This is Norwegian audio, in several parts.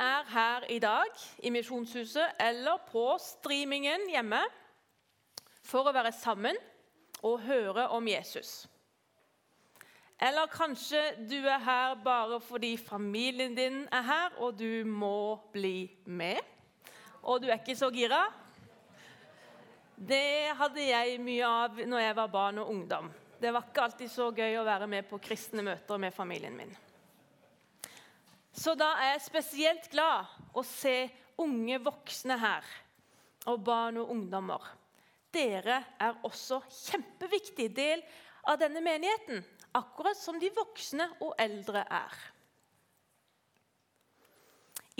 er her i dag i Misjonshuset eller på streamingen hjemme for å være sammen og høre om Jesus. Eller kanskje du er her bare fordi familien din er her, og du må bli med. Og du er ikke så gira. Det hadde jeg mye av når jeg var barn og ungdom. Det var ikke alltid så gøy å være med på kristne møter med familien min. Så da er jeg spesielt glad å se unge voksne her, og barn og ungdommer. Dere er også kjempeviktig del av denne menigheten, akkurat som de voksne og eldre er.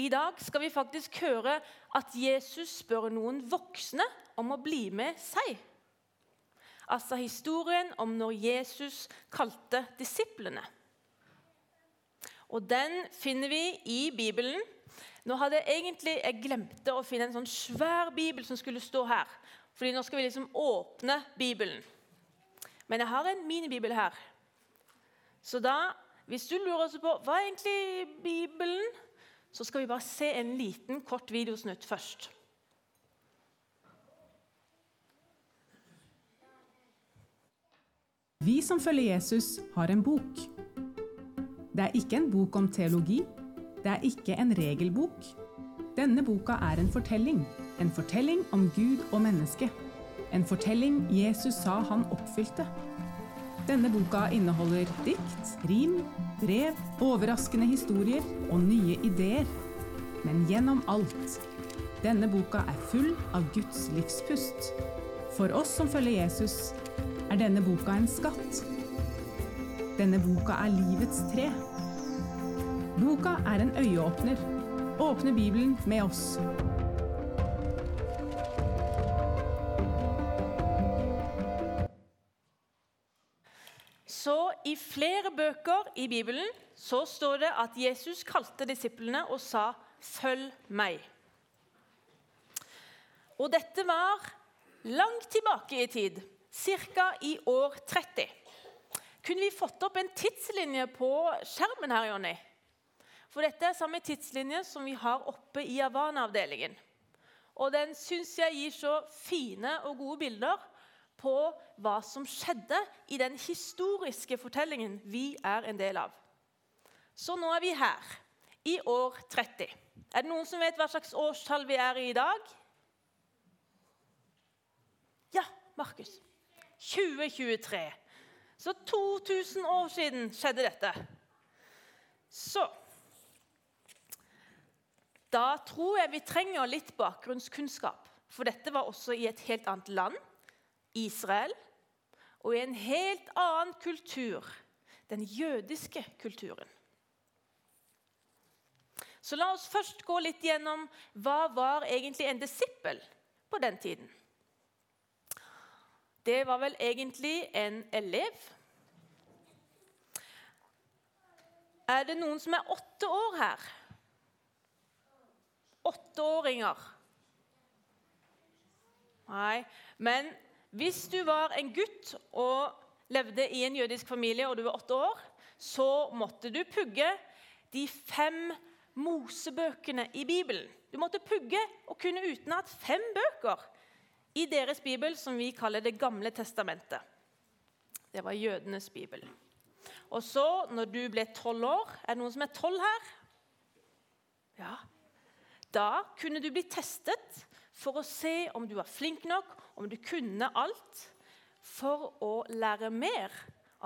I dag skal vi faktisk høre at Jesus spør noen voksne om å bli med seg. Altså historien om når Jesus kalte disiplene. Og Den finner vi i Bibelen. Nå hadde Jeg egentlig, jeg glemte å finne en sånn svær bibel som skulle stå her. Fordi nå skal vi liksom åpne Bibelen. Men jeg har en minibibel her. Så da, hvis du lurer på hva er egentlig Bibelen, så skal vi bare se en liten, kort videosnutt først. Vi som følger Jesus, har en bok. Det er ikke en bok om teologi. Det er ikke en regelbok. Denne boka er en fortelling. En fortelling om Gud og mennesket. En fortelling Jesus sa han oppfylte. Denne boka inneholder dikt, rim, brev, overraskende historier og nye ideer. Men gjennom alt. Denne boka er full av Guds livspust. For oss som følger Jesus, er denne boka en skatt. Denne boka er livets tre. Boka er en øyeåpner. Åpne Bibelen med oss. Så I flere bøker i Bibelen så står det at Jesus kalte disiplene og sa 'følg meg'. Og Dette var langt tilbake i tid, ca. i år 30. Kunne vi fått opp en tidslinje på skjermen her, Jonny? For dette er samme tidslinje som vi har oppe i Havana-avdelingen. Og den syns jeg gir så fine og gode bilder på hva som skjedde i den historiske fortellingen vi er en del av. Så nå er vi her, i år 30. Er det noen som vet hva slags årstall vi er i i dag? Ja, Markus. 2023. Så 2000 år siden skjedde dette. Så Da tror jeg vi trenger litt bakgrunnskunnskap. For dette var også i et helt annet land, Israel, og i en helt annen kultur, den jødiske kulturen. Så la oss først gå litt gjennom hva var egentlig en disippel på den tiden. Det var vel egentlig en elev. Er det noen som er åtte år her? Åtteåringer. Nei, men hvis du var en gutt og levde i en jødisk familie og du var åtte år, så måtte du pugge de fem Mosebøkene i Bibelen. Du måtte pugge og kunne utenat fem bøker i deres bibel, som vi kaller Det gamle testamentet. Det var jødenes bibel. Og så, når du ble tolv år Er det noen som er tolv her? Ja. Da kunne du bli testet for å se om du var flink nok, om du kunne alt, for å lære mer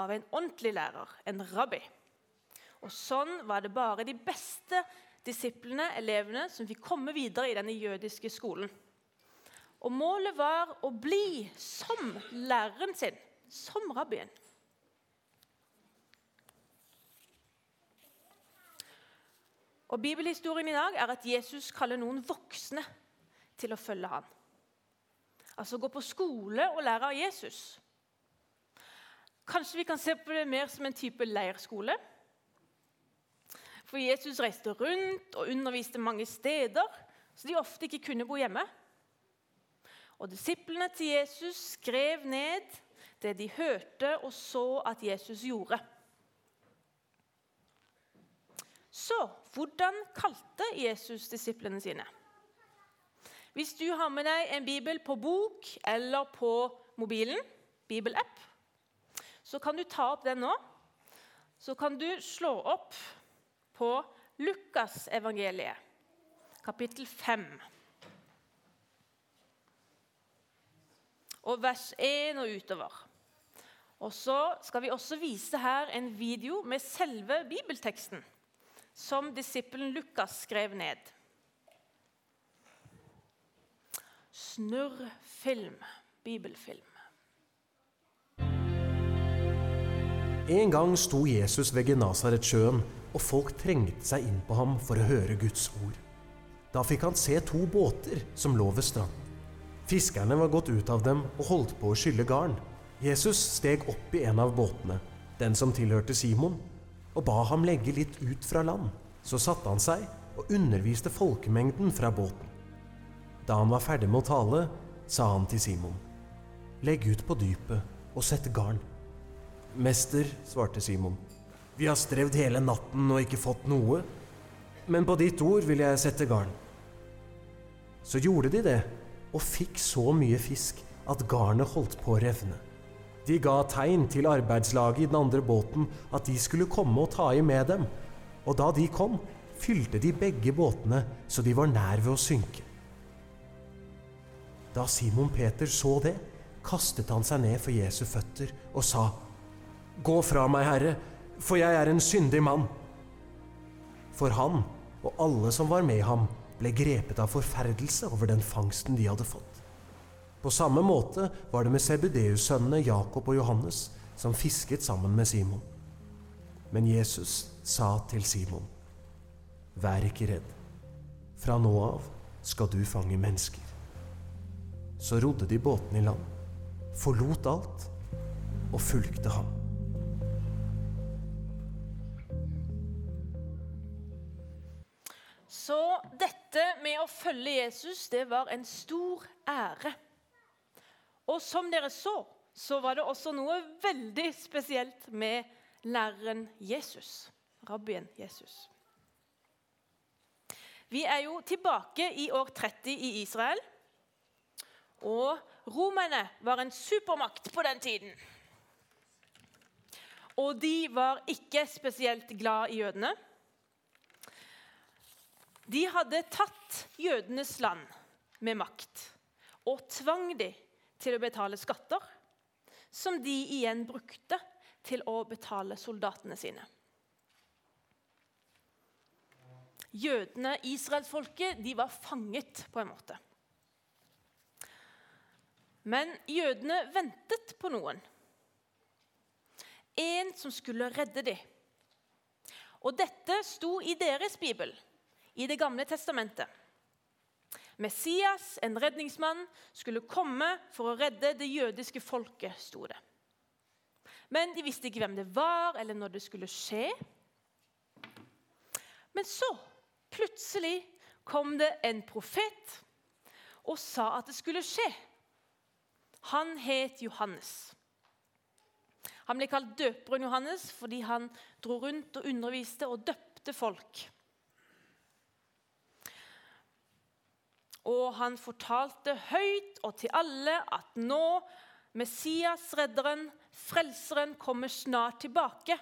av en ordentlig lærer, en rabbi. Og Sånn var det bare de beste disiplene, elevene, som fikk komme videre i denne jødiske skolen. Og Målet var å bli som læreren sin, som rabbien. Og Bibelhistorien i dag er at Jesus kaller noen voksne til å følge ham. Altså gå på skole og lære av Jesus. Kanskje vi kan se på det mer som en type leirskole? For Jesus reiste rundt og underviste mange steder, så de ofte ikke kunne bo hjemme. Og Disiplene til Jesus skrev ned det de hørte og så at Jesus gjorde. Så hvordan kalte Jesus disiplene sine? Hvis du har med deg en bibel på bok eller på mobilen, bibelapp, så kan du ta opp den nå. Så kan du slå opp på Lukasevangeliet, kapittel 5. Og vers 1 og utover. Og så skal vi også vise her en video med selve bibelteksten, som disippelen Lukas skrev ned. Snurrfilm, bibelfilm. En gang sto Jesus ved Genasaretsjøen, og folk trengte seg inn på ham for å høre Guds ord. Da fikk han se to båter som lå ved stranden. Fiskerne var gått ut av dem og holdt på å skylle garn. Jesus steg opp i en av båtene, den som tilhørte Simon, og ba ham legge litt ut fra land. Så satte han seg og underviste folkemengden fra båten. Da han var ferdig med å tale, sa han til Simon, legg ut på dypet og sett garn. Mester, svarte Simon, vi har strevd hele natten og ikke fått noe, men på ditt ord vil jeg sette garn. Så gjorde de det, og fikk så mye fisk at garnet holdt på å revne. De ga tegn til arbeidslaget i den andre båten at de skulle komme og ta i med dem, og da de kom, fylte de begge båtene så de var nær ved å synke. Da Simon Peter så det, kastet han seg ned for Jesu føtter og sa, Gå fra meg, Herre, for jeg er en syndig mann. For han og alle som var med ham, ble grepet av forferdelse over den fangsten de hadde fått. På samme måte var det med Sebudeus-sønnene Jakob og Johannes, som fisket sammen med Simon. Men Jesus sa til Simon, Vær ikke redd. Fra nå av skal du fange mennesker. Så rodde de båten i land, forlot alt og fulgte ham. Så dette med å følge Jesus, det var en stor ære. Og som dere så, så var det også noe veldig spesielt med læreren Jesus. Rabbien Jesus. Vi er jo tilbake i år 30 i Israel. Og romerne var en supermakt på den tiden. Og de var ikke spesielt glad i jødene. De hadde tatt jødenes land med makt og tvang dem til å betale skatter, som de igjen brukte til å betale soldatene sine. Jødene, israelsfolket, de var fanget på en måte. Men jødene ventet på noen. En som skulle redde dem. Og dette sto i deres bibel, i Det gamle testamentet. Messias, en redningsmann, skulle komme for å redde det jødiske folket, sto det. Men de visste ikke hvem det var, eller når det skulle skje. Men så, plutselig, kom det en profet og sa at det skulle skje. Han het Johannes. Han ble kalt døperen Johannes fordi han dro rundt og underviste og døpte folk. Og han fortalte høyt og til alle at nå Messias, redderen, frelseren, kommer snart tilbake.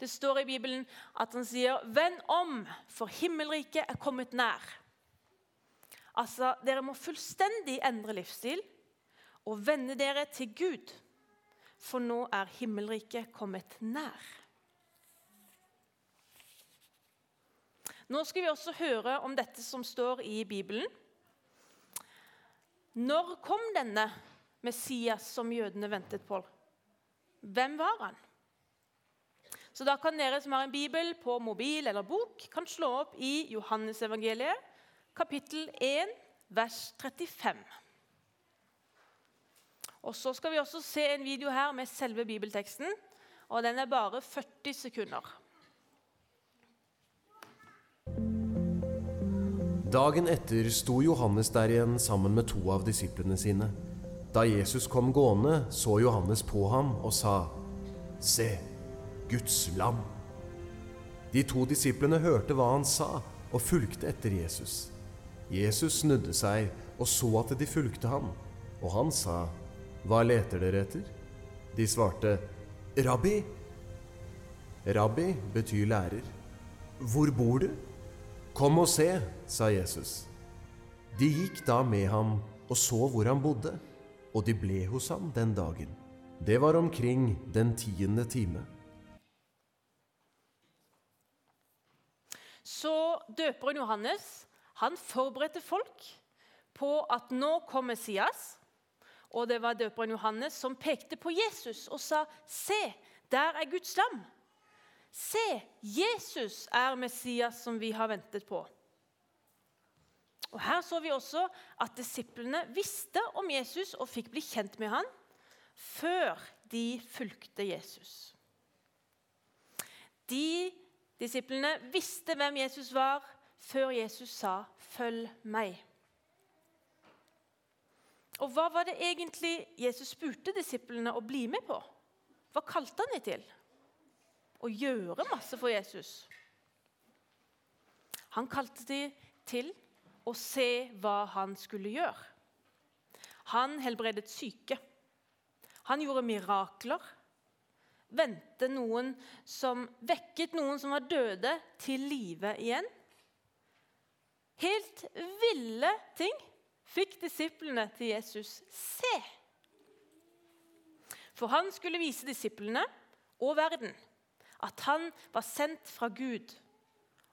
Det står i Bibelen at han sier, 'Vend om, for himmelriket er kommet nær'. Altså, Dere må fullstendig endre livsstil og vende dere til Gud, for nå er himmelriket kommet nær. Nå skal vi også høre om dette som står i Bibelen. Når kom denne Messias som jødene ventet på? Hvem var han? Så da kan dere som har en bibel på mobil eller bok, kan slå opp i Johannesevangeliet, kapittel 1, vers 35. Og Så skal vi også se en video her med selve bibelteksten. og Den er bare 40 sekunder. Dagen etter sto Johannes der igjen sammen med to av disiplene sine. Da Jesus kom gående, så Johannes på ham og sa, Se, Guds lam. De to disiplene hørte hva han sa, og fulgte etter Jesus. Jesus snudde seg og så at de fulgte ham, og han sa, 'Hva leter dere etter?' De svarte, 'Rabbi.' Rabbi betyr lærer. 'Hvor bor du?' 'Kom og se', sa Jesus. De gikk da med ham og så hvor han bodde, og de ble hos ham den dagen. Det var omkring den tiende time. Så døperen Johannes han forberedte folk på at nå kom Messias. Og det var døperen Johannes som pekte på Jesus og sa, 'Se, der er Guds lam.' Se, Jesus er Messias som vi har ventet på. Og Her så vi også at disiplene visste om Jesus og fikk bli kjent med han før de fulgte Jesus. De disiplene visste hvem Jesus var før Jesus sa 'følg meg'. Og Hva var det egentlig Jesus spurte disiplene å bli med på? Hva kalte han dem til? Å gjøre masse for Jesus. Han kalte dem til å se hva han skulle gjøre. Han helbredet syke. Han gjorde mirakler. Vendte noen som vekket noen som var døde, til live igjen. Helt ville ting fikk disiplene til Jesus se. For han skulle vise disiplene og verden at han var sendt fra Gud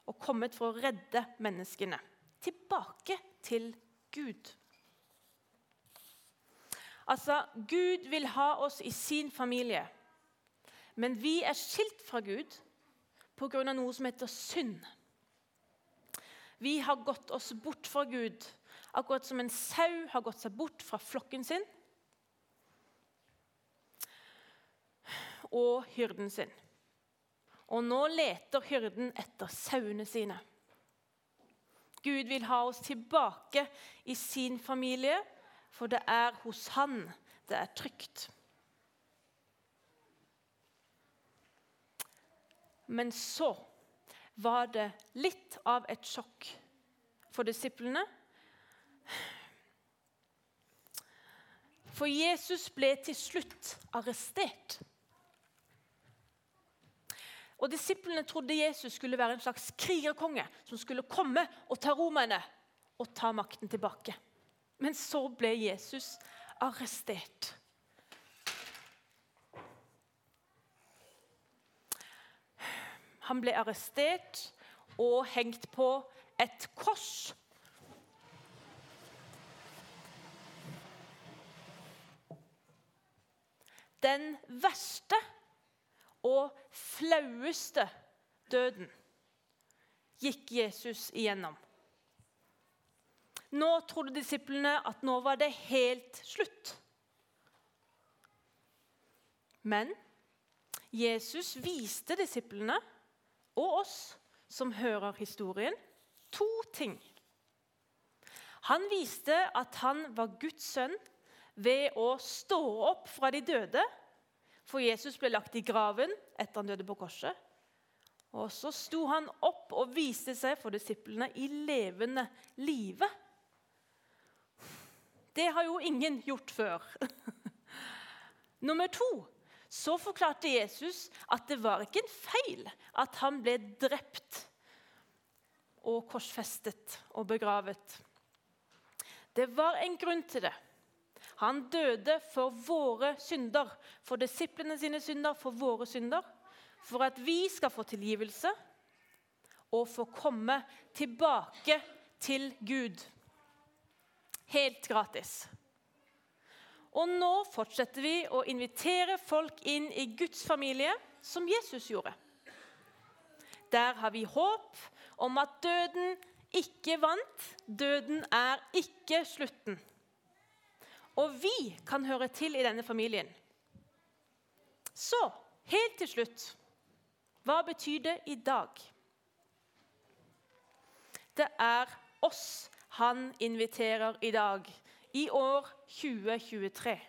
og kommet for å redde menneskene tilbake til Gud. Altså, Gud vil ha oss i sin familie, men vi er skilt fra Gud pga. noe som heter synd. Vi har gått oss bort fra Gud, akkurat som en sau har gått seg bort fra flokken sin og hyrden sin. Og nå leter hyrden etter sauene sine. Gud vil ha oss tilbake i sin familie, for det er hos Han det er trygt. Men så var det litt av et sjokk for disiplene. For Jesus ble til slutt arrestert. Og Disiplene trodde Jesus skulle være en slags krigerkonge som skulle komme og ta romerne og ta makten tilbake. Men så ble Jesus arrestert. Han ble arrestert og hengt på et kors. Den verste og flaueste døden gikk Jesus igjennom. Nå trodde disiplene at nå var det helt slutt. Men Jesus viste disiplene og oss som hører historien, to ting. Han viste at han var Guds sønn ved å stå opp fra de døde for Jesus ble lagt i graven etter han døde på korset. Og så sto han opp og viste seg for disiplene i levende live. Det har jo ingen gjort før. Nummer to så forklarte Jesus at det var ikke en feil at han ble drept og korsfestet og begravet. Det var en grunn til det. Han døde for våre synder, for disiplene sine synder, for våre synder. For at vi skal få tilgivelse og få komme tilbake til Gud. Helt gratis. Og nå fortsetter vi å invitere folk inn i Guds familie, som Jesus gjorde. Der har vi håp om at døden ikke vant. Døden er ikke slutten. Og vi kan høre til i denne familien. Så, helt til slutt Hva betyr det i dag? Det er oss han inviterer i dag, i år 2023.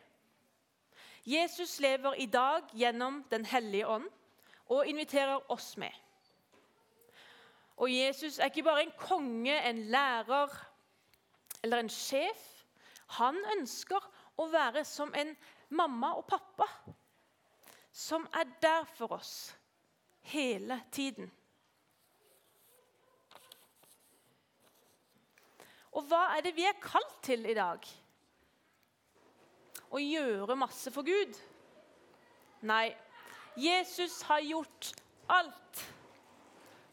Jesus lever i dag gjennom Den hellige ånd og inviterer oss med. Og Jesus er ikke bare en konge, en lærer eller en sjef. Han ønsker å være som en mamma og pappa som er der for oss hele tiden. Og hva er det vi er kalt til i dag? Å gjøre masse for Gud? Nei, Jesus har gjort alt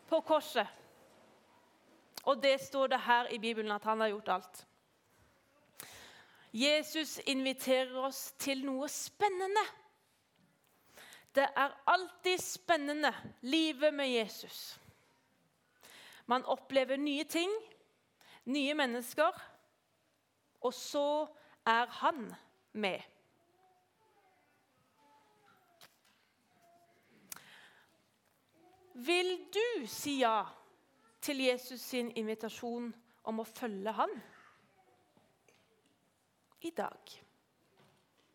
på korset. Og det står det her i Bibelen at han har gjort alt. Jesus inviterer oss til noe spennende. Det er alltid spennende, livet med Jesus. Man opplever nye ting, nye mennesker, og så er han med. Vil du si ja til Jesus sin invitasjon om å følge han i dag?